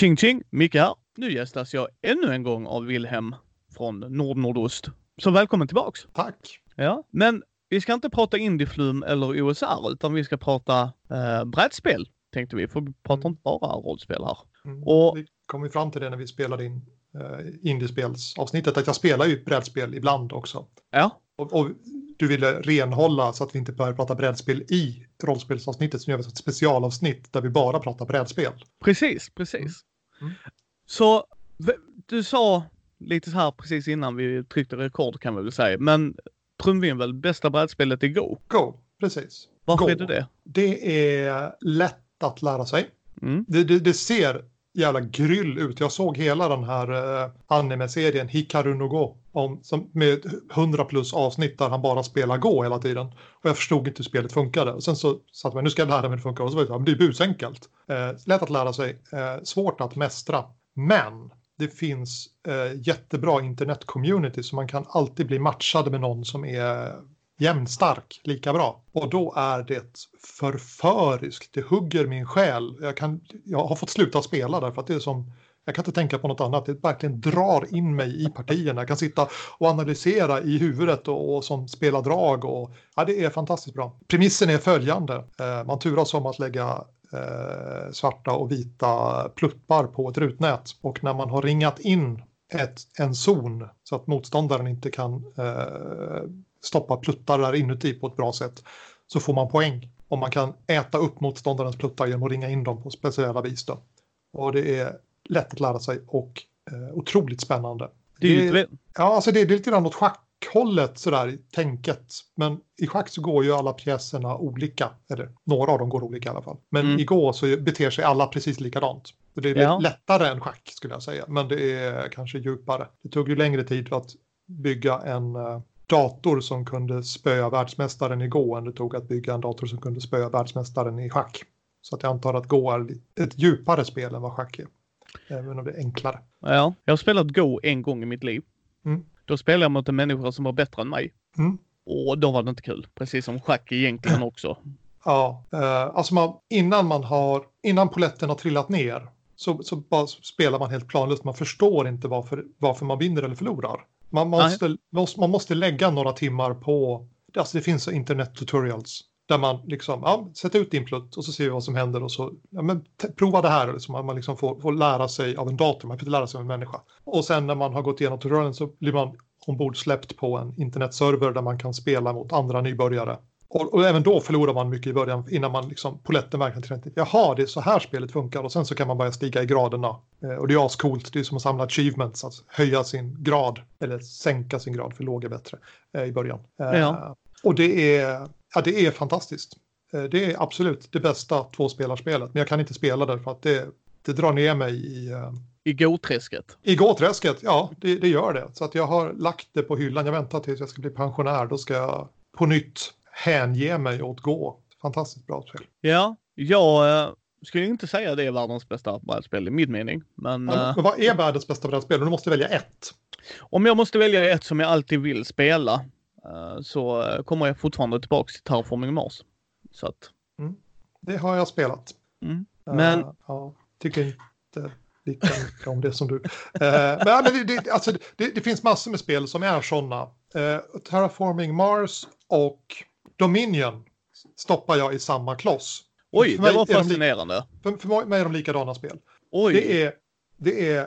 Ching ching! Micke här. Nu gästas jag ännu en gång av Wilhelm från Nordnordost. Så välkommen tillbaks! Tack! Ja, men vi ska inte prata Indieflum eller OSR utan vi ska prata eh, brädspel tänkte vi, för vi pratar Mm. inte bara rollspel här. Mm. Och- Vi kom ju fram till det när vi spelade in uh, indiespelsavsnittet, att jag spelar ju brädspel ibland också. Ja, Och, och du ville renhålla så att vi inte börjar prata brädspel i rollspelsavsnittet, så nu gör ett specialavsnitt där vi bara pratar brädspel. precis, precis. Mm. Så du sa lite så här precis innan vi tryckte rekord kan vi väl säga, men trumvirvel, bästa brädspelet är Go. Go, precis. Varför Go. är det det? Det är lätt att lära sig. Mm. Det, det, det ser jävla gryll ut. Jag såg hela den här eh, anime-serien Hikaru no Go om, som, med 100 plus avsnitt där han bara spelar Go hela tiden. Och jag förstod inte hur spelet funkade. Och sen så satt man nu ska jag lära mig hur det funkar. Och så var det, så här, men det är busenkelt. Eh, lätt att lära sig, eh, svårt att mästra. Men det finns eh, jättebra internet-community så man kan alltid bli matchad med någon som är jämnstark lika bra. Och då är det förföriskt. Det hugger min själ. Jag, kan, jag har fått sluta spela därför att det är som jag kan inte tänka på något annat. Det verkligen drar in mig i partierna. Jag kan sitta och analysera i huvudet och, och som spela drag. Och, ja, det är fantastiskt bra. Premissen är följande. Eh, man turas om att lägga eh, svarta och vita pluppar på ett rutnät. Och när man har ringat in ett, en zon så att motståndaren inte kan eh, stoppa pluttar där inuti på ett bra sätt så får man poäng. Och man kan äta upp motståndarens pluttar genom att ringa in dem på speciella vis. Då. Och det är lätt att lära sig och eh, otroligt spännande. Det är Det- Ja, alltså det, det är lite grann åt schackhållet sådär i tänket. Men i schack så går ju alla pjäserna olika. Eller några av dem går olika i alla fall. Men Mm. i Gå så beter sig alla precis likadant. Så det är Ja. lättare än schack skulle jag säga. Men det är kanske djupare. Det tog ju längre tid att bygga en eh, dator som kunde spöa världsmästaren i Gå än det tog att bygga en dator som kunde spöa världsmästaren i schack. Så att jag antar att Gå är ett djupare spel än vad schack är. Även om det är enklare. ja, jag har spelat Go en gång i mitt liv. Mm. Då spelade jag mot en människa som var bättre än mig. Mm. Och då var det inte kul. Precis som schack egentligen också. Ja, eh, alltså man, innan man har, innan poletten har trillat ner så, så bara spelar man helt planlöst. Man förstår inte varför, varför man vinner eller förlorar. Man måste, måste, man måste lägga några timmar på, alltså det finns internet tutorials där man liksom, ja, sätt ut din plutt och så ser vi vad som händer och så, ja men prova det här, liksom, man liksom får, får lära sig av en dator, man får inte lära sig av en människa. Och sen när man har gått igenom tutorialen så blir man ombord släppt på en internetserver där man kan spela mot andra nybörjare. Och, och även då förlorar man mycket i början innan man liksom poletten verkligen tränar. Jaha, det är så här spelet funkar och sen så kan man börja stiga i graderna. Eh, och det är ascoolt, det är som att samla achievements, att höja sin grad eller sänka sin grad för låg är bättre eh, i början. Eh, Ja. Och det är, ja, det är fantastiskt. Eh, det är absolut det bästa tvåspelarspelet, men jag kan inte spela det för att det, det drar ner mig i eh, I Go-träsket. i gåträsket, ja det, det gör det. Så att jag har lagt det på hyllan. Jag väntar tills jag ska bli pensionär. Då ska jag på nytt hänge mig åt gå. Fantastiskt bra spel. Ja, jag eh, skulle inte säga det är världens bästa brädspel i min mening. Men Men, eh, men vad är världens bästa brädspel? Du måste välja ett. om jag måste välja ett som jag alltid vill spela eh, så kommer jag fortfarande tillbaks till Terraforming Mars. Så att, Det har jag spelat. mm. Men- ja, tycker inte lika mycket om det som du. Men ja, men det, det, alltså, det, det finns massor med spel som är sådana. Uh, Terraforming Mars och Dominion stoppar jag i samma kloss. Oj, det var är de fascinerande. För, för mig är de likadana spel. Oj, Det är, det är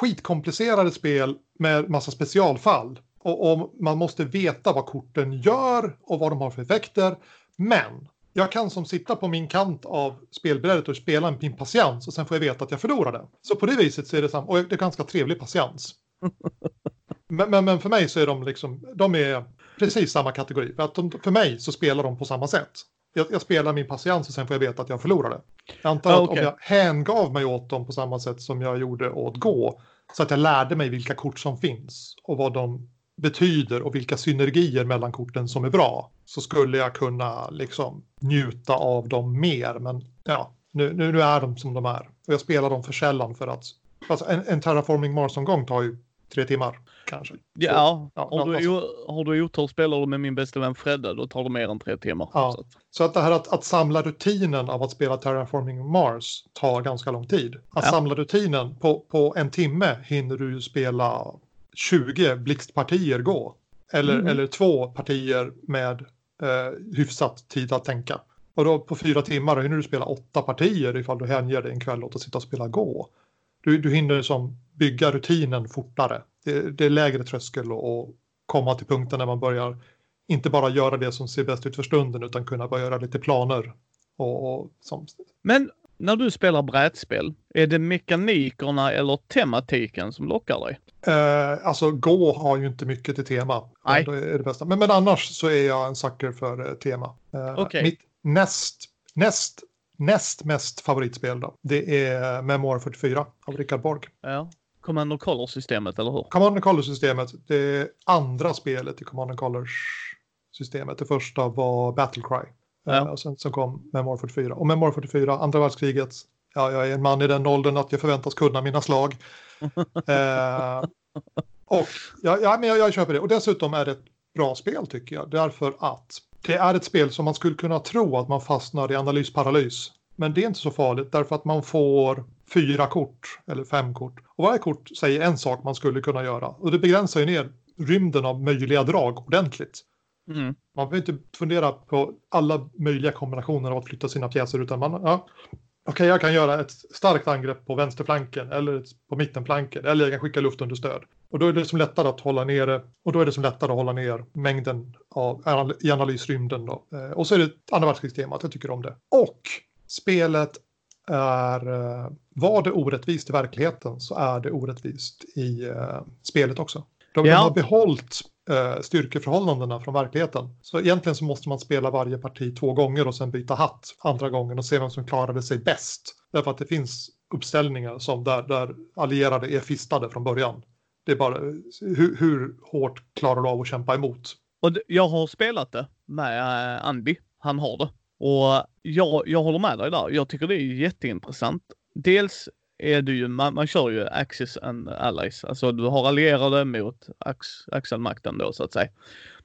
skitkomplicerade spel med massa specialfall. Och, och man måste veta vad korten gör och vad de har för effekter. Men jag kan som sitta på min kant av spelbrädet och spela en min patiens och sen får jag veta att jag förlorade. Så på det viset så är det samma, och det är ganska trevlig patiens. Men, men, men för mig så är de liksom, de är precis samma kategori. För, att de, för mig så spelar de på samma sätt. Jag, jag spelar min patiens och sen får jag veta att jag förlorade. Jag antar Ah, att okej. om jag hängav mig åt dem på samma sätt som jag gjorde åt gå, så att jag lärde mig vilka kort som finns och vad de betyder och vilka synergier mellan korten som är bra, så skulle jag kunna liksom njuta av dem mer. Men ja, nu, nu, nu är de som de är. Och jag spelar dem för sällan för att alltså en, en Terraforming Mars-omgång tar ju tre timmar kanske. Ja, ja, har, du, har du otur spelar du med min bästa vän Fredde, då tar det mer än tre timmar. Ja. Så att, Så att det här att, att samla rutinen av att spela Terraforming Mars tar ganska lång tid. Att Ja. samla rutinen på, på en timme hinner du ju spela 20 blixtpartier gå. Eller, Mm. eller två partier med eh, hyfsat tid att tänka. Och då på fyra timmar hinner du spela åtta partier ifall du hänger dig en kväll åt att sitta och spela gå. Du, du hinner som bygga rutinen fortare. Det, det är lägre tröskel att komma till punkten när man börjar inte bara göra det som ser bäst ut för stunden utan kunna börja göra lite planer. Och, och som, Men när du spelar brädspel, är det mekanikerna eller tematiken som lockar dig? eh, alltså Gå har ju inte mycket till tema. Nej. Det är det bästa. Men, men annars så är jag en sucker för eh, tema. Eh, Okej. Mitt näst, näst, näst mest favoritspel då, det är Memoir 44 av Richard Borg. Ja. Command and Color-systemet, eller hur? Command and Color-systemet, det andra spelet i Command and Colors-systemet. Det första var Battlecry. Ja. Eh, och sen så kom Memoir 44. Och Memoir 44, andra världskriget. Ja, jag är en man i den åldern att jag förväntas kunna mina slag. eh, och ja, ja, men jag, jag köper det. Och dessutom är det ett bra spel tycker jag. Därför att det är ett spel som man skulle kunna tro att man fastnar i analysparalys. Men det är inte så farligt därför att man får fyra kort eller fem kort. Och varje kort säger en sak man skulle kunna göra. Och det begränsar ju ner rymden av möjliga drag ordentligt. Mm. Man behöver inte fundera på alla möjliga kombinationer av att flytta sina pjäser utan man, ja, okej jag kan göra ett starkt angrepp på vänsterflanken eller på mittenflanken eller jag kan skicka luftunderstöd. Och då är det som lättare att hålla nere och då är det som lättare att hålla ner mängden av, i analysrymden då. Eh, och så är det ett andra världskrigstemat, jag tycker om det. Och spelet är, eh, var det orättvist i verkligheten så är det orättvist i eh, spelet också. De, Ja. de har behållit eh, styrkeförhållandena från verkligheten. Så egentligen så måste man spela varje parti två gånger och sen byta hatt andra gången och se vem som klarade sig bäst. Därför att det finns uppställningar som där, där allierade är fistade från början. Det är bara hur, hur hårt klarar du av att kämpa emot? Och jag har spelat det med eh, Andy. Han har det. Och jag, jag håller med dig där. Jag tycker det är jätteintressant. Dels är det ju, man, man kör ju Axis and Allies. Alltså du har allierade mot ax, axelmakten då så att säga.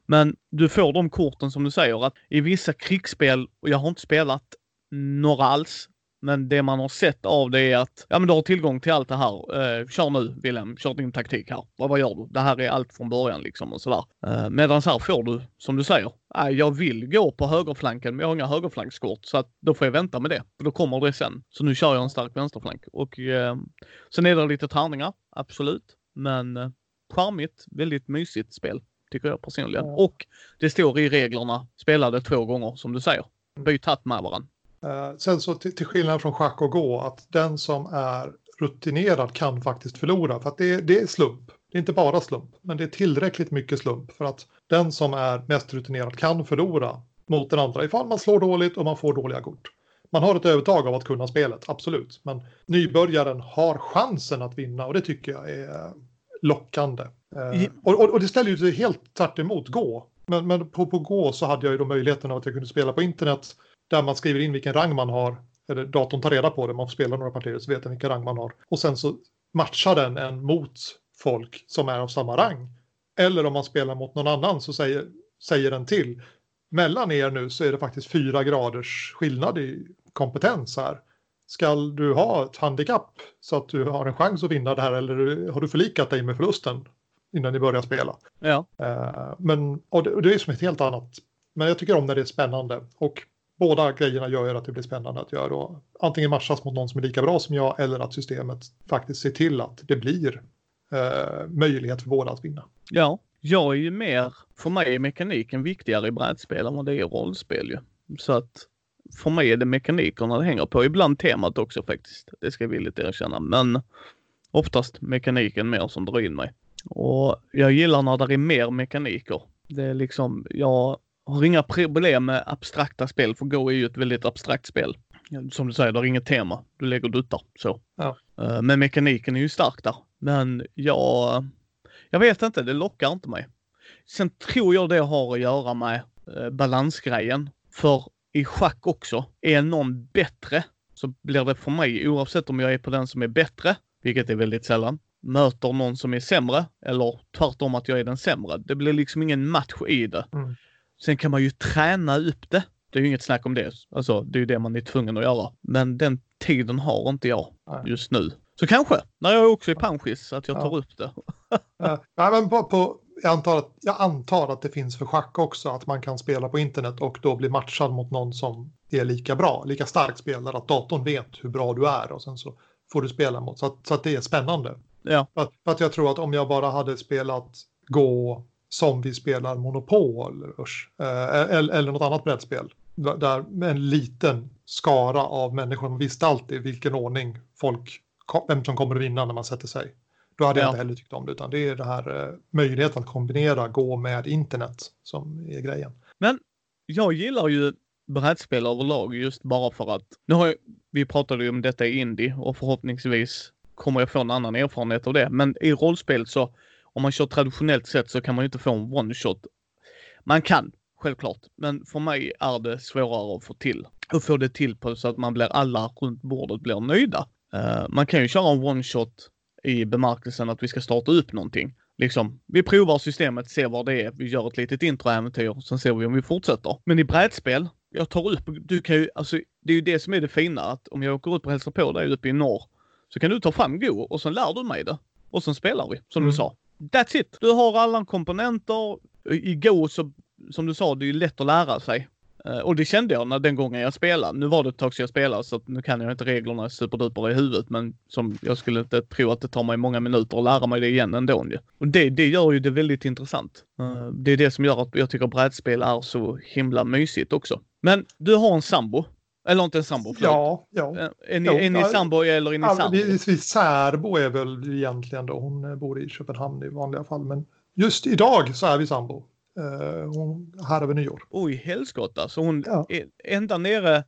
Men du får de korten som du säger att i vissa krigsspel, och jag har inte spelat några alls, men det man har sett av det är att ja, men du har tillgång till allt det här. Eh, kör nu Wilhelm, kör din taktik här. Vad, vad gör du? Det här är allt från början liksom och sådär. Eh, Medan här får du, som du säger, äh, jag vill gå på högerflanken men jag har inga högerflankskort så att då får jag vänta med det. För då kommer det sen. Så nu kör jag en stark vänsterflank. Och eh, sen är det lite tärningar, absolut. Men eh, charmigt, väldigt mysigt spel. Tycker jag personligen. Och det står i reglerna, spelade två gånger som du säger. Byt hatt med varandra. Eh, sen så till, till skillnad från schack och gå att den som är rutinerad kan faktiskt förlora för att det, är- det är slump. Det är inte bara slump, men det är tillräckligt mycket slump för att den som är mest rutinerad kan förlora mot den andra ifall man slår dåligt och man får dåliga kort. Man har ett övertag av att kunna spelet, absolut. Men nybörjaren har chansen att vinna och det tycker jag är lockande. Eh, och, och, och det ställer ju sig helt tvärt emot gå. Men, men på, på gå så hade jag ju då möjligheten av att jag kunde spela på internet där man skriver in vilken rang man har. Eller datorn tar reda på det, man får spela några partier så vet den vilken rang man har. Och sen så matchar den en mot folk som är av samma rang. Eller om man spelar mot någon annan så säger, säger den till. Mellan er nu så är det faktiskt fyra graders skillnad i kompetens här. Ska du ha ett handikapp så att du har en chans att vinna det här eller har du förlikat dig med förlusten innan ni börjar spela? Ja. Eh, men, och det, och det är som ett helt annat. Men jag tycker om när det är spännande. Och båda grejerna gör ju att det blir spännande att göra. då antingen matchas mot någon som är lika bra som jag eller att systemet faktiskt ser till att det blir eh, möjlighet för båda att vinna. Ja, jag är ju mer, för mig är mekaniken viktigare i brädspel än vad det är i rollspel ju. Så att för mig är det mekanikerna det hänger på. Ibland temat också faktiskt. Det ska jag villigt erkänna. Men oftast mekaniken mer som drar in mig. Och jag gillar när det är mer mekaniker. Det är liksom, jag har inga problem med abstrakta spel för Go är ju ett väldigt abstrakt spel. Som du säger, det är inget tema. Du lägger duttar så. Ja. Eh, Men mekaniken är ju stark där. Men jag, jag vet inte, det lockar inte mig. Sen tror jag det har att göra med eh, balansgrejen. För i schack också, är någon bättre så blir det för mig, oavsett om jag är på den som är bättre, vilket är väldigt sällan, möter någon som är sämre eller tvärtom att jag är den sämre. Det blir liksom ingen match i det. Mm. Sen kan man ju träna upp det. Det är ju inget snack om det. Alltså, det är ju det man är tvungen att göra. Men den tiden har inte jag just nu. Så kanske, när jag också är panschis, att jag Ja. tar upp det. Nej, men på, på, jag, antar att, jag antar att det finns för schack också, att man kan spela på internet och då bli matchad mot någon som är lika bra, lika stark spelare, att datorn vet hur bra du är och sen så får du spela mot, så att, så att det är spännande. Ja, För att, för att jag tror att om jag bara hade spelat Gå som vi spelar Monopol usch, eh, eller, eller något annat brädspel, där- en liten skara av människor visste alltid vilken ordning folk, vem som kommer att vinna när man sätter sig. Då hade jag Ja. inte heller tyckt om det, utan det är det här eh, möjligheten att kombinera Gå med internet som är grejen. jag gillar ju brädspel överlag just bara för att, nu har jag, vi pratade ju om detta i indie och förhoppningsvis kommer jag få en annan erfarenhet av det. Men i rollspel så, om man kör traditionellt sätt så kan man ju inte få en one shot. Man kan, självklart, men för mig är det svårare att få till. Och få det till på så att man blir, alla runt bordet blir nöjda. Eh, man kan ju köra en one shot i bemärkelsen att vi ska starta upp någonting. Liksom, vi provar systemet, ser vad det är, vi gör ett litet introäventyr, sen ser vi om vi fortsätter. Men i brädspel, jag tar upp, du kan ju, alltså det är ju det som är det fina, att om jag åker ut och hälsar på dig uppe i norr, så kan du ta fram Go och sen lär du mig det. Och sen spelar vi, som Mm. du sa. That's it! Du har alla komponenter. I Go så, som du sa, det är ju lätt att lära sig. Eh, och det kände jag när den gången jag spelade. Nu var det ett tag sedan jag spelade så nu kan jag inte reglerna superduper i huvudet men som jag skulle inte tro att det tar mig många minuter att lära mig det igen ändå. ju. Och det, det gör ju det väldigt intressant. Eh, det är det som gör att jag tycker brädspel är så himla mysigt också. Men du har en sambo. Eller inte en sambo, förlåt. Ja, ja. Eh, Är ni, Jo, är ni sambo eller är ni Alltså, sambo? vi, särbo är väl egentligen då, hon eh, bor i Köpenhamn i vanliga fall, men just idag så är vi sambo. Eh, hon, här över nyår. Oj, helskotta. Så hon Ja. är ända nere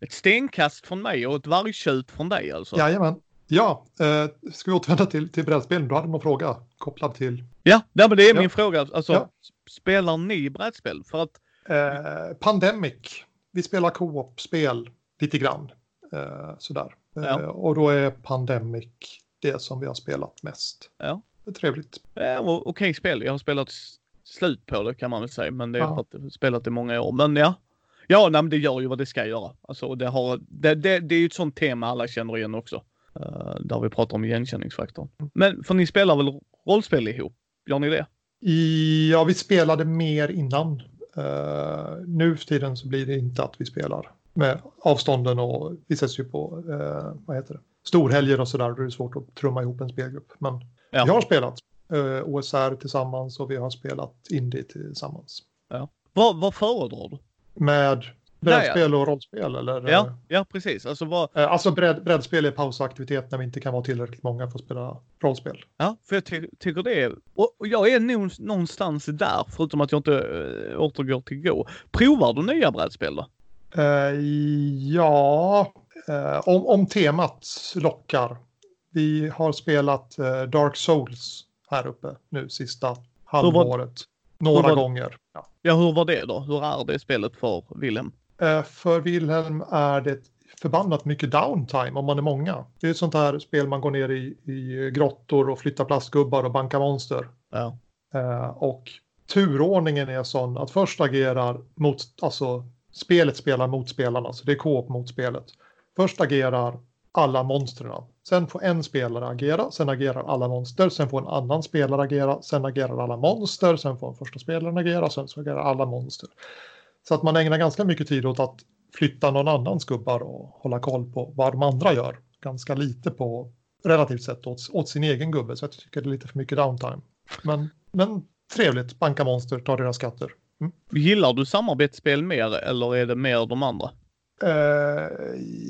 ett stenkast från mig och ett vargtjut från dig alltså? Jajamän. Ja, eh, ska vi återvända till, till brädspelen? Du hade någon fråga kopplad till Ja, nej, men det är Ja. min fråga. Alltså, Ja. spelar ni brädspel? För att, eh, Pandemic. Vi spelar co-op-spel lite grann. Eh, sådär. Eh, Ja. och då är Pandemic det som vi har spelat mest. Ja. Det är trevligt. ja, o- okej spel. Jag har spelat slut på det kan man väl säga, men det är Ja. har spelat i många år. Men ja, ja, nej, men det gör ju vad det ska göra. Alltså, det, har, det, det, det är ju ett sånt tema alla känner igen också. Uh, där vi pratar om igenkänningsfaktorn. Men för ni spelar väl rollspel ihop? Gör ni det? Ja, vi spelade mer innan. Eh, nu för tiden så blir det inte att vi spelar med avstånden och vi ses ju på eh, vad heter det? storhelger och sådär. Då är det svårt att trumma ihop en spelgrupp. Men Ja. vi har spelat eh, OSR tillsammans och vi har spelat Indie tillsammans. Vad, vad föredrar du? Med brädspel och rollspel eller? Ja, ja precis. Alltså vad, Eh, alltså bräd, brädspel är pausaktivitet när vi inte kan vara tillräckligt många för att spela rollspel. Ja, för jag ty tycker det är, och jag är nog någonstans där, förutom att jag inte äh, återgår till Go. Provar du nya brädspel då? Eh, ja, eh, om, om temat lockar. Vi har spelat eh, Dark Souls här uppe nu sista halvåret. Några var- gånger. Ja. Ja, hur var det då? Hur är det spelet för Wilhelm? Eh, för Wilhelm är det förbannat mycket downtime om man är många. Det är ett sånt här spel man går ner i, i grottor och flyttar plastgubbar och bankar monster. Ja. Eh, och turordningen är sån att först agerar mot, alltså spelet spelar mot spelarna, så det är co-op mot spelet. Först agerar alla monstren. Sen får en spelare agera, sen agerar alla monster, sen får en annan spelare agera, sen agerar alla monster, sen får den första spelaren agera, sen så agerar alla monster. Så att man ägnar ganska mycket tid åt att flytta någon annans gubbar och hålla koll på vad de andra gör. Ganska lite på, relativt sett, åt, åt sin egen gubbe, så jag tycker det är lite för mycket downtime. Men, men trevligt, banka monster, ta deras skatter. Gillar du samarbetsspel mer eller är det mer de andra? Eh,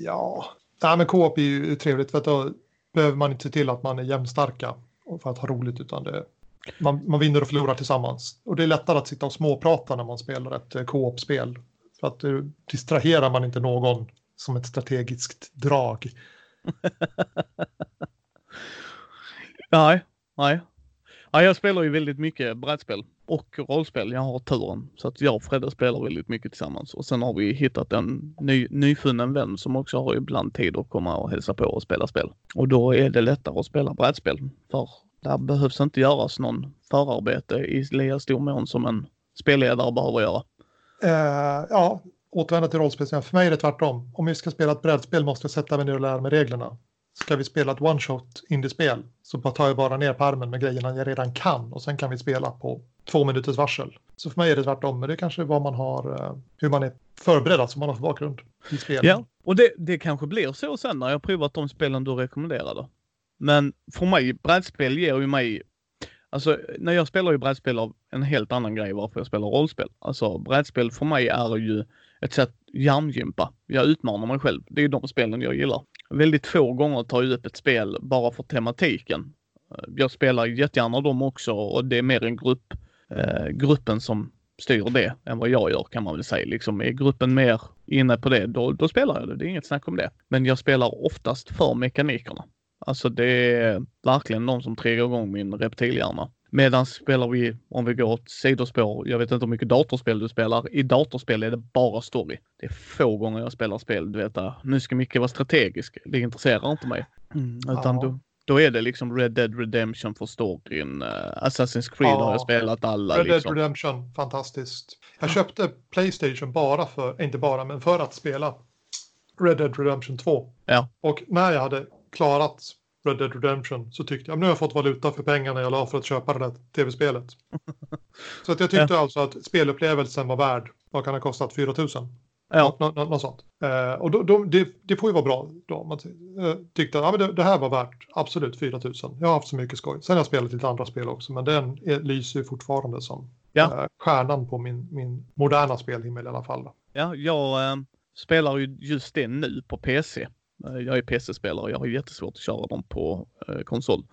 ja, Nej, men co-op är ju trevligt för att då behöver man inte se till att man är jämnstarka för att ha roligt utan det, man, man vinner och förlorar tillsammans. Och det är lättare att sitta och småprata när man spelar ett eh, co-op-spel. För att eh, distraherar man inte någon som ett strategiskt drag. Nej, nej. Ja, jag spelar ju väldigt mycket brädspel och rollspel. Jag har turen. Så att jag och Fredde spelar väldigt mycket tillsammans. Och sen har vi hittat en ny, nyfunnen vän som också har ibland tid att komma och hälsa på och spela spel. Och då är det lättare att spela brädspel. För där behövs inte göras någon förarbete i lika stor mån som en spelledare behöver göra. Eh, ja, återvända till rollspel. För mig är det tvärtom. Om vi ska spela ett brädspel måste jag sätta mig ner och lära mig reglerna. Ska vi spela ett one-shot indiespel så tar jag bara ner pärmen med grejerna jag redan kan och sen kan vi spela på två minuters varsel. Så för mig är det tvärtom, men det är kanske vad man har, eh, hur man är förberedd, alltså man har för bakgrund i spelet. Ja, och det, det kanske blir så sen när jag provat de spelen du rekommenderade. Men för mig, brädspel ger ju mig Alltså när jag spelar ju brädspel av en helt annan grej varför jag spelar rollspel. Alltså brädspel för mig är ju ett sätt hjärngympa. Jag utmanar mig själv. Det är de spelen jag gillar. Väldigt få gånger tar jag upp ett spel bara för tematiken. Jag spelar jättegärna dem också och det är mer en grupp, eh, gruppen som styr det än vad jag gör kan man väl säga. Liksom är gruppen mer inne på det, då, då spelar jag det. Det är inget snack om det. Men jag spelar oftast för mekanikerna. Alltså det är verkligen någon som triggar igång min reptilhjärna. Medan spelar vi, om vi går åt sidospår, jag vet inte hur mycket datorspel du spelar. I datorspel är det bara story. Det är få gånger jag spelar spel, du vet, nu ska mycket vara strategisk. Det intresserar inte mig. Mm, utan ja. då, då är det liksom Red Dead Redemption för storyn. Uh, Assassin's Creed ja. har jag spelat alla. Red liksom. Dead Redemption, fantastiskt. Jag köpte Playstation bara för, inte bara, men för att spela Red Dead Redemption 2. Ja. Och när jag hade klarat Red Dead Redemption så tyckte jag nu har jag fått valuta för pengarna jag la för att köpa det där tv-spelet. så att jag tyckte ja. alltså att spelupplevelsen var värd, vad kan det ha kostat, 4 000? Ja. Nå, nå, något sånt. Eh, och då, då, det, det får ju vara bra då. Man eh, tyckte att ja, det, det, här var värt absolut 4 000. Jag har haft så mycket skoj. Sen har jag spelat lite andra spel också, men den är, lyser ju fortfarande som ja. eh, stjärnan på min, min moderna spelhimmel i alla fall. Då. Ja, jag eh, spelar ju just det nu på PC. Eh, jag är PC-spelare och jag har jättesvårt att köra dem på eh, konsol.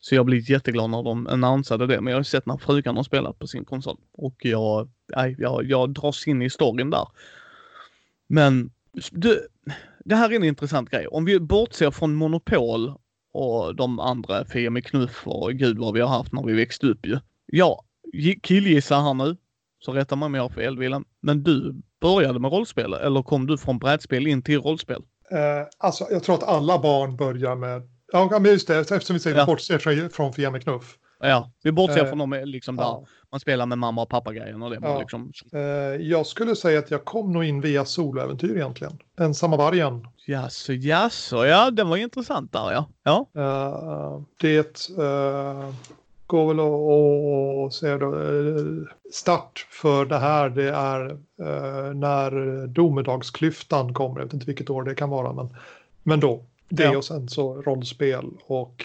Så jag blir jätteglad när de annonsade det. Men jag har sett när frugan har spelat på sin konsol. Och jag, nej, jag, jag dras in i storyn där. Men du, det här är en intressant grej. Om vi bortser från Monopol och de andra Fia med knuff och gud vad vi har haft när vi växte upp ju. Jag killgissar här nu, så rättar man mig har fel Wilhelm. Men du började med rollspel eller kom du från brädspel in till rollspel? Eh, alltså, jag tror att alla barn börjar med... Ja, men just det, eftersom vi säger ja. bortser från Fia med knuff. Ja, vi bortser eh, från dem liksom där ja. man spelar med mamma och pappa-grejen och det. Ja. Liksom... Eh, jag skulle säga att jag kom nog in via soloäventyr egentligen. Ensamma vargen. Jaså, jaså, ja, den var intressant där ja. ja. Uh, det uh, går väl att säga då. Uh, start för det här, det är när domedagsklyftan kommer. Jag vet inte vilket år det kan vara, men, men då. Det ja. och sen så rollspel och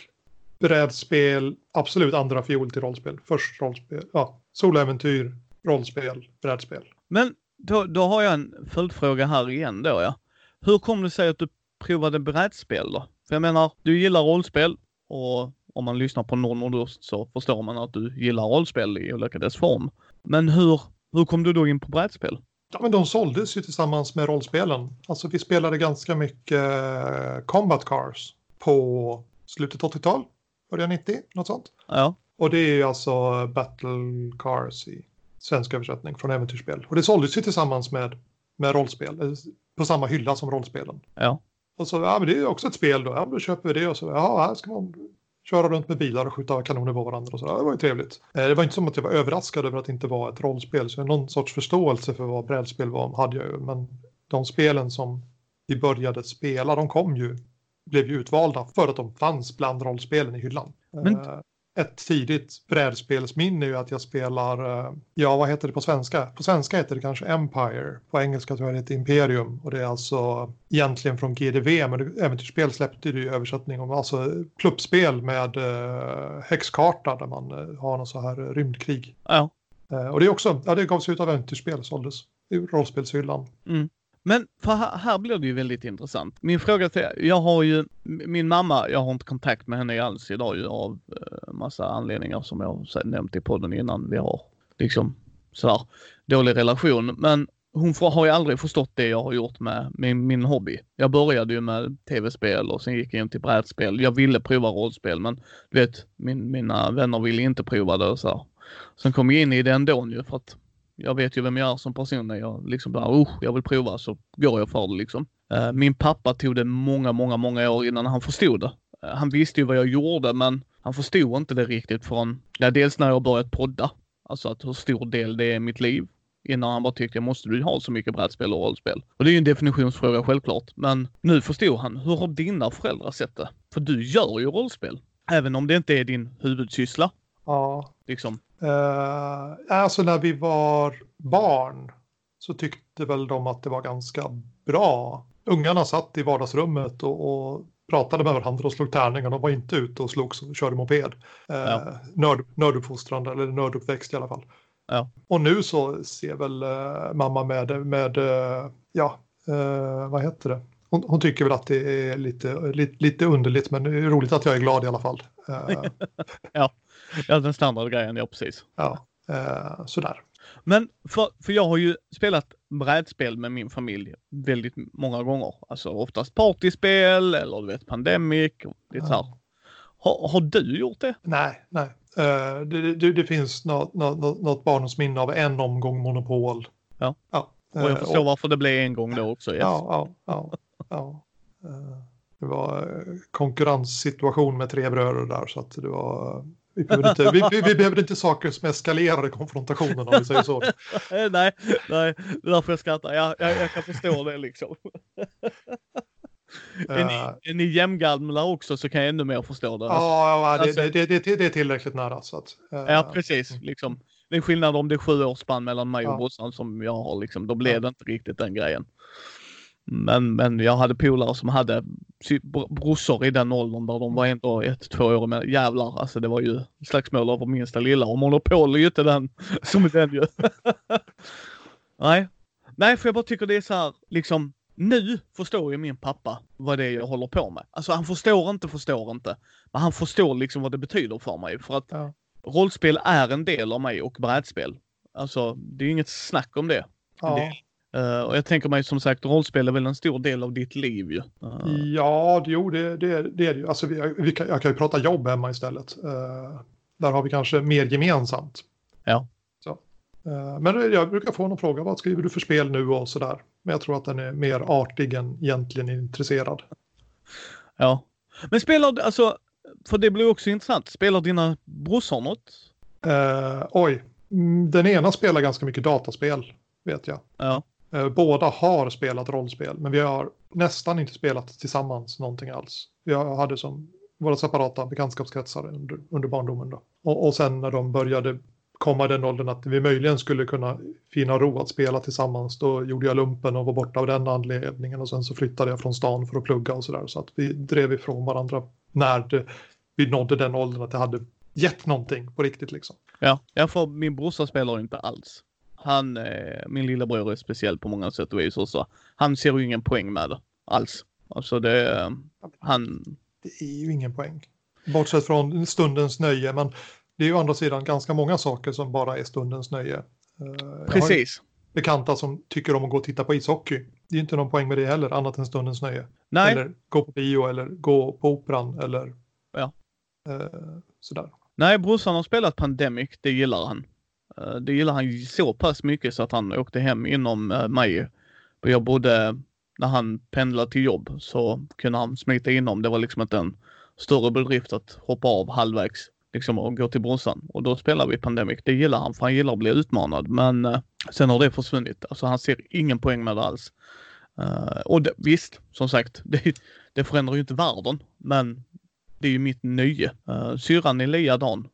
brädspel, absolut andra fiol till rollspel. Först rollspel, ja, soläventyr, rollspel, brädspel. Men då, då har jag en följdfråga här igen då ja. Hur kom det sig att du provade brädspel då? För jag menar, du gillar rollspel och om man lyssnar på någon Nordöst så förstår man att du gillar rollspel i olika dess form. Men hur, hur kom du då in på brädspel? Ja, men de såldes ju tillsammans med rollspelen. Alltså vi spelade ganska mycket eh, Combat Cars på slutet 80-tal, början 90, något sånt. Ja. Och det är ju alltså Battle Cars i svensk översättning från äventyrsspel. Och det såldes ju tillsammans med, med rollspel, eh, på samma hylla som rollspelen. Ja. Och så, ja men det är ju också ett spel då, ja då köper vi det och så, ja här ska man köra runt med bilar och skjuta kanoner på varandra och så. Det var ju trevligt. Eh, det var inte som att jag var överraskad över att det inte var ett rollspel, så någon sorts förståelse för vad brädspel var hade jag ju. Men de spelen som vi började spela, de kom ju, blev ju utvalda för att de fanns bland rollspelen i hyllan. Men... Eh, ett tidigt brädspelsminne är ju att jag spelar, eh, ja vad heter det på svenska? På svenska heter det kanske Empire, på engelska tror jag det heter Imperium och det är alltså egentligen från GDV men äventyrsspel släppte det i översättning om alltså pluppspel med uh, häxkarta där man uh, har någon så här rymdkrig. Ja. Och det är också, ja det gavs ut av äventyrsspel såldes i rollspelshyllan. Mm. Men för här, här blir det ju väldigt intressant. Min fråga till er, jag har ju, min mamma, jag har inte kontakt med henne alls idag ju av eh, massa anledningar som jag har nämnt i podden innan. Vi har liksom sådär dålig relation. Men hon får, har ju aldrig förstått det jag har gjort med min, min hobby. Jag började ju med tv-spel och sen gick jag in till brädspel. Jag ville prova rollspel men du vet, min, mina vänner ville inte prova det och så. Sen kom jag in i det ändå ju för att jag vet ju vem jag är som person när jag liksom bara, oh, jag vill prova så går jag för det liksom. Uh, min pappa tog det många, många, många år innan han förstod det. Uh, han visste ju vad jag gjorde men han förstod inte det riktigt från, ja dels när jag börjat podda. Alltså att hur stor del det är i mitt liv. Innan han bara tyckte, måste du ha så mycket brädspel och rollspel? Och det är ju en definitionsfråga självklart. Men nu förstod han, hur har dina föräldrar sett det? För du gör ju rollspel. Även om det inte är din huvudsyssla. Ja. Liksom. Uh, alltså när vi var barn så tyckte väl de att det var ganska bra. Ungarna satt i vardagsrummet och, och pratade med varandra och slog tärningar. De var inte ute och slogs och körde moped. Uh, ja. nörd, eller nörduppväxt i alla fall. Ja. Och nu så ser väl uh, mamma med, med ja, vad heter det? Hon, hon, tycker väl att det är lite, lite, lite underligt men det är roligt att jag är glad i alla fall. ja. ja, den standardgrejen, ja precis. Ja, sådär. Men för, för jag har ju spelat brädspel med min familj väldigt många gånger. Alltså oftast partyspel eller du vet Pandemic. Lite ja. Har, har du gjort det? Nej, nej. Uh, det, det, det, finns något, något, något barndomsminne av en omgång Monopol. Ja. ja. Och jag förstår uh, och, varför det blev en gång då också. Yes. Ja, ja, ja. Ja. Uh, det var konkurrenssituation med tre bröder där så att det var vi behöver, inte, vi, vi, vi behöver inte saker som eskalerar konfrontationen om vi säger så. nej, nej, det är därför jag skrattar. Jag, jag, jag kan förstå det liksom. är, ni, eh. är ni jämngamla också så kan jag ännu mer förstå det. Ja, det, alltså, det, det, det, är tillräckligt nära. Så att, uh, ja, precis. Liksom. Det är skillnad om det är sju års spann mellan mig och ja. brorsan som jag har. Liksom. Då blev det inte riktigt den grejen. Men, men jag hade polare som hade brorsor i den åldern där de var ändå ett, två år med jävlar alltså det var ju slagsmål över minsta lilla och Monopol är ju inte den som den ju. Nej. Nej, för jag bara tycker det är så här liksom nu förstår ju min pappa vad det är jag håller på med. Alltså han förstår inte, förstår inte. Men han förstår liksom vad det betyder för mig. För att ja. rollspel är en del av mig och brädspel. Alltså det är inget snack om det. Ja. det Uh, och jag tänker mig som sagt, rollspel är väl en stor del av ditt liv ju. Uh. Ja, jo det, det, det är det ju. Alltså, vi, vi kan, jag kan ju prata jobb hemma istället. Uh, där har vi kanske mer gemensamt. Ja. Så. men jag brukar få någon fråga, vad skriver du för spel nu och sådär. Men jag tror att den är mer artig än egentligen intresserad. Ja. Men spelar alltså, för det blir också intressant, spelar dina brorsor något? oj, mm, den ena spelar ganska mycket dataspel, vet jag. Ja. Eh, båda har spelat rollspel, men vi har nästan inte spelat tillsammans någonting alls. Vi hade som våra separata bekantskapskretsar under, under barndomen. Då. Och, och sen när de började komma i den åldern att vi möjligen skulle kunna finna ro att spela tillsammans, då gjorde jag lumpen och var borta av den anledningen och sen så flyttade jag från stan för att plugga och sådär. Så att vi drev ifrån varandra när det, vi nådde den åldern att det hade gett någonting på riktigt liksom. Ja, jag får, min brorsa spelar inte alls. Han, eh, min lillebror är speciell på många sätt och vis också. Han ser ju ingen poäng med det alls. Alltså det, eh, han... Det är ju ingen poäng. Bortsett från stundens nöje, men det är ju å andra sidan ganska många saker som bara är stundens nöje. Eh, Precis. Bekanta som tycker om att gå och titta på ishockey. Det är inte någon poäng med det heller, annat än stundens nöje. Nej. Eller gå på bio eller gå på operan eller ja. eh, sådär. Nej, brorsan har spelat Pandemic, det gillar han. Eh, det gillar han så pass mycket så att han åkte hem inom eh, mig. Jag bodde, när han pendlade till jobb så kunde han smita inom. Det var liksom inte en större bedrift att hoppa av halvvägs liksom och gå till brorsan. Och då spelar vi Pandemic. Det gillar han för han gillar att bli utmanad. Men uh, sen har det försvunnit. Alltså han ser ingen poäng med det alls. Uh, och det, visst, som sagt, det, det förändrar ju inte världen. Men det är ju mitt nöje. Uh, syrran är likadan.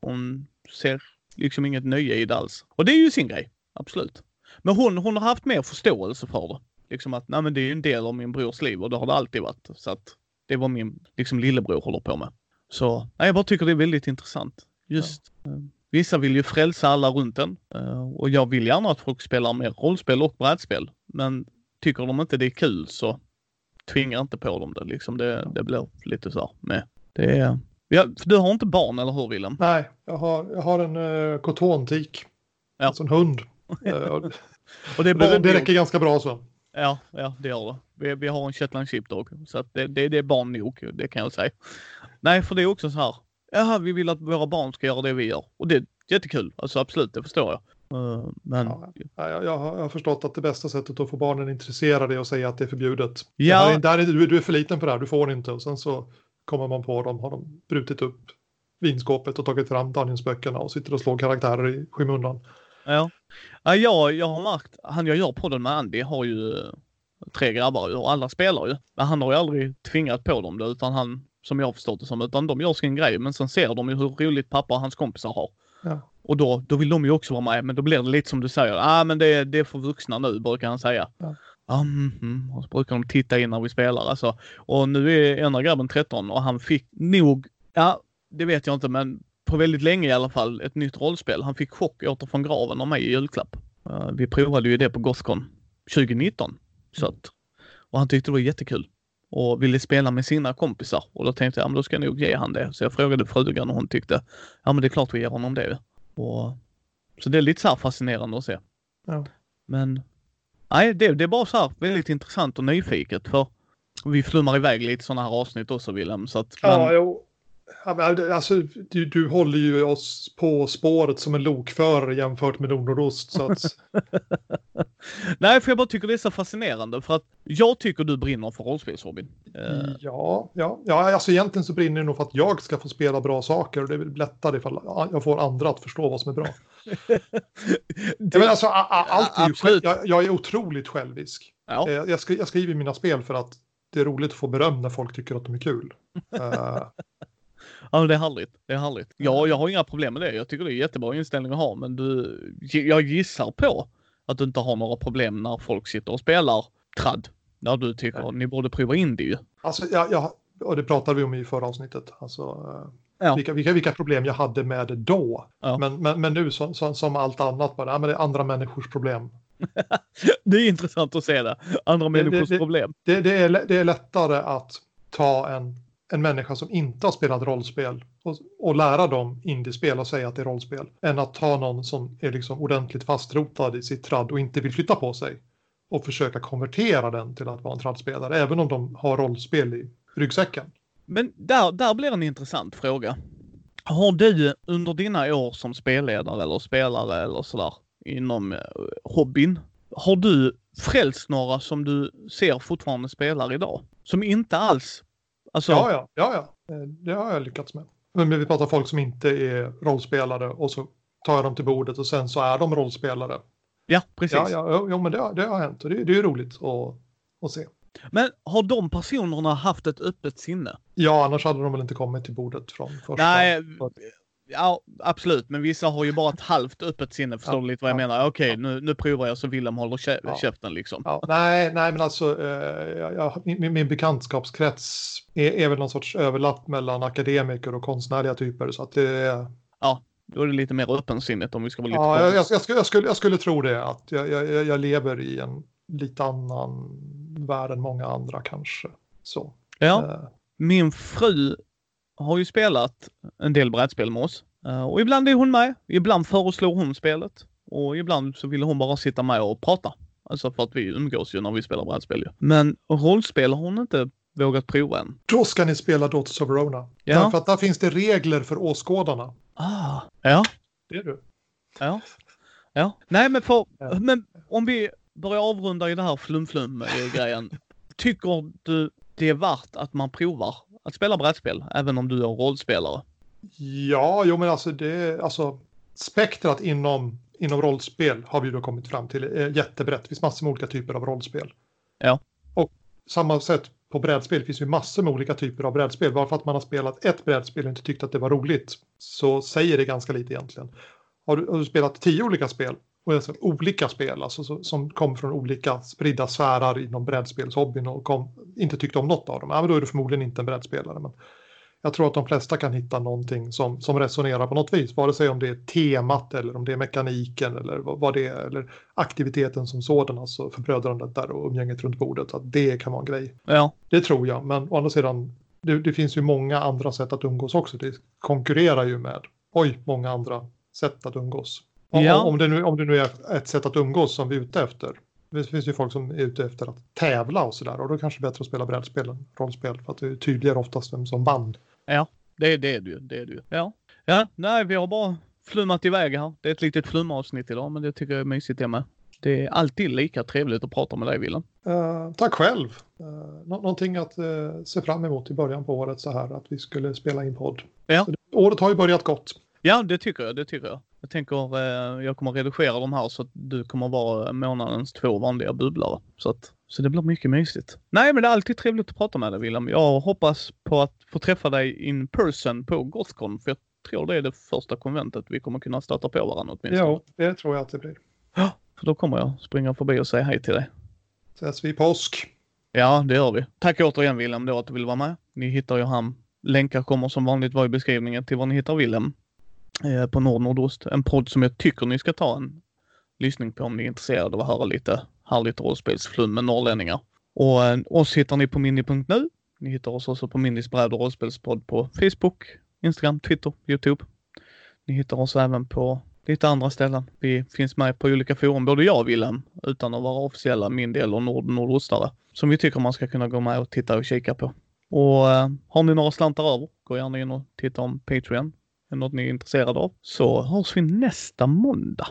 Hon ser liksom inget nöje i det alls. Och det är ju sin grej, absolut. Men hon, hon har haft mer förståelse för det. Liksom att, nej men det är ju en del av min brors liv och det har det alltid varit. Så att det vad min liksom lillebror håller på med. Så nej, jag bara tycker det är väldigt intressant. Just ja. eh, vissa vill ju frälsa alla runt en eh, och jag vill gärna att folk spelar mer rollspel och brädspel. Men tycker de inte det är kul så tvinga inte på dem det liksom. Det, det blir lite så med. Det är, Ja, för du har inte barn, eller hur Willem? Nej, jag har, jag har en uh, kotontik. Ja. Alltså en hund. uh, Och det, är Det, det, räcker ganska bra så. Ja, ja, det gör det. Vi, vi har en Shetland Sheepdog, så att det, det, det är barn nog, det kan jag säga. Nej, för det är också så här. Jaha, vi vill att våra barn ska göra det vi gör. Och det är jättekul. Alltså absolut, det förstår jag. Eh, men Ja, Ja, Jag, jag, har, förstått att det bästa sättet att få barnen intresserade är att säga att det är förbjudet. Ja. Det är, där är, du, du är för liten för det här, du får inte. Och sen så kommer man på dem, har de brutit upp vinskåpet och tagit fram Dungeons-böckerna och sitter och slår karaktärer i skymundan. Ja. ja jag, jag har märkt, han jag gör podden med Andy har ju tre grabbar och alla spelar ju. Men han har ju aldrig tvingat på dem det utan han, som jag har förstått det som, utan de gör sin grej men sen ser de ju hur roligt pappa och hans kompisar har. Ja. Och då, då vill de ju också vara med men då blir det lite som du säger, ah men det, det är för vuxna nu brukar han säga. Ja. Mm, mm. Och så brukar de titta in när vi spelar alltså. Och nu är ena grabben 13 och han fick nog, ja det vet jag inte men på väldigt länge i alla fall ett nytt rollspel. Han fick chock åter från graven av mig i julklapp. Eh, vi provade ju det på Gothcon 2019. Så att, och han tyckte det var jättekul. Och ville spela med sina kompisar. Och då tänkte jag, ja, men då ska jag nog ge han det. Så jag frågade frugan och hon tyckte, ja men det är klart vi ger honom det. Och, så det är lite så här fascinerande att se. Ja. Men nej, det, det är bara så här väldigt intressant och nyfiket för vi flummar iväg lite sådana här avsnitt också Wilhelm. Så att, men, jo. Ja, det- alltså, du, du håller ju oss på spåret som en lokförare jämfört med Nordost. Så att, Nej, för jag bara tycker det är så fascinerande för att jag tycker du brinner för rollspelshobbyn. Eh, ja, ja, ja, alltså egentligen så brinner det nog för att jag ska få spela bra saker och det är väl lättare ifall jag får andra att förstå vad som är bra. Ja, men alltså, allt är ju själv, jag, jag är otroligt självisk. ja. Eh, Jag, skri, jag skriver mina spel för att det är roligt att få beröm när folk tycker att de är kul. Ja, men det är härligt. Det är härligt. Ja, jag har inga problem med det. Jag tycker det är jättebra inställning att ha, men du, jag gissar på att du inte har några problem när folk sitter och spelar tradd. När du tycker Nej. ni borde prova indie ju. alltså, jag, jag, och det pratade vi om i förra avsnittet. Alltså, eh, Ja. vilka, vilka, vilka problem jag hade med det då. Ja. Men, men, men nu som, som, som allt annat, bara, ja, men det är andra människors problem. Det är intressant att se det. Andra Det- människors det- problem. Det, det, är, det är lättare att ta en, en människa som inte har spelat rollspel och, och lära dem indiespel och säga att det är rollspel. Än att ta någon som är liksom ordentligt fastrotad i sitt tradd och inte vill flytta på sig. Och försöka konvertera den till att vara en traddspelare, även om de har rollspel i ryggsäcken. Men där, där blir en intressant fråga. Har du under dina år som spelledare eller spelare eller sådär inom eh, hobbyn, har du frälst några som du ser fortfarande spelar idag? Som inte alls, alltså, Ja, ja, ja, ja. Eh, det har jag lyckats med. Men vi pratar folk som inte är rollspelare och så tar jag dem till bordet och sen så är de rollspelare. ja, precis. Ja, ja, jo, men det, har- det har hänt och det, det är roligt att, att se. Men har de personerna haft ett öppet sinne? Ja, annars hade de väl inte kommit till bordet från första. Nej, ja absolut, men vissa har ju bara ett halvt öppet sinne, förstår Ja, du lite vad jag ja, menar? Okej, ja. nu, nu provar jag så Willem håller kä- Ja. käften liksom. Ja, nej, nej, men alltså eh, jag, min, min bekantskapskrets är, är väl någon sorts överlapp mellan akademiker och konstnärliga typer. Så att det är, Då är det lite mer öppensinnigt om vi ska vara lite ja, jag, jag, jag, skulle, jag, skulle, jag skulle tro det. Att jag, jag, jag lever i en lite annan värld än många andra kanske. Så. Ja. eh, Min fru har ju spelat en del brädspel med oss. Eh, Och ibland är hon med. Ibland föreslår hon spelet. Och ibland så vill hon bara sitta med och prata. Alltså för att vi umgås ju när vi spelar brädspel ju. Men rollspel har hon inte vågat prova än. Då ska ni spela Daughters of Verona. Ja. Därför att där finns det regler för åskådarna. Ah. Ja. Det är du. Ja. Ja. Nej men för, Ja. men om vi börjar avrunda i det här flum-flum-grejen. Tycker du det är värt att man provar att spela brädspel även om du är rollspelare? Ja, jo men alltså det, alltså spektrat inom, inom rollspel har vi då kommit fram till är jättebrett. Det finns massor med olika typer av rollspel. Ja. Och samma sätt på brädspel finns ju massor med olika typer av brädspel. Bara för att man har spelat ett brädspel och inte tyckt att det var roligt så säger det ganska lite egentligen. Har du, har du spelat tio olika spel och alltså olika spel alltså, så, som kom från olika spridda sfärer inom brädspelshobbyn och kom, inte tyckte om något av dem, ja, men då är du förmodligen inte en brädspelare. Men jag tror att de flesta kan hitta någonting som, som resonerar på något vis, vare sig om det är temat eller om det är mekaniken eller vad, vad det är, eller aktiviteten som sådan, alltså förbrödrandet där och umgänget runt bordet, att det kan vara en grej. Ja. Det tror jag, men å andra sidan, det, det finns ju många andra sätt att umgås också. Det konkurrerar ju med, oj, många andra sätt att umgås. Ja. Om, det nu, om det nu är ett sätt att umgås som vi är ute efter. Det finns ju folk som är ute efter att tävla och sådär och då kanske det är bättre att spela brädspel än rollspel för att det är tydligare oftast vem som vann. Ja, det, det är det ju. Det är det ju. Ja. ja, nej, vi har bara flummat iväg här. Det är ett litet flumavsnitt idag, men det tycker jag är mysigt det med. Det är alltid lika trevligt att prata med dig, Willem. Uh, tack själv. Uh, nå någonting att uh, se fram emot i början på året så här att vi skulle spela in podd. Ja. Så, året har ju börjat gott. Ja, det tycker jag. Det tycker jag. Jag tänker eh, jag kommer redigera de här så att du kommer vara månadens två vanliga bubblare. Så, att, så det blir mycket mysigt. Nej, men det är alltid trevligt att prata med dig William. Jag hoppas på att få träffa dig in person på Gothcon. För jag tror det är det första konventet vi kommer kunna stöta på varandra åtminstone. Ja, det tror jag att det blir. Ja, för då kommer jag springa förbi och säga hej till dig. Ses vi påsk. Ja, det gör vi. Tack återigen William då att du vill vara med. Ni hittar ju han. Länkar kommer som vanligt vara i beskrivningen till var ni hittar William eh, Eh, på Nord Nordost. En podd som jag tycker ni ska ta en lyssning på om ni är intresserade av att höra lite härligt rollspelsflum med norrlänningar. Och eh, oss hittar ni på mini.nu. Ni hittar oss också på Mindys bräd och rollspelspodd på Facebook, Instagram, Twitter, Youtube. Ni hittar oss även på lite andra ställen. Vi finns med på olika forum, både jag och Wilhelm, utan att vara officiella Mindy eller Nord Nordostare, som vi tycker man ska kunna gå med och titta och kika på. Och eh, har ni några slantar över, gå gärna in och titta om Patreon. Är något ni är intresserade av. Så hörs vi nästa måndag.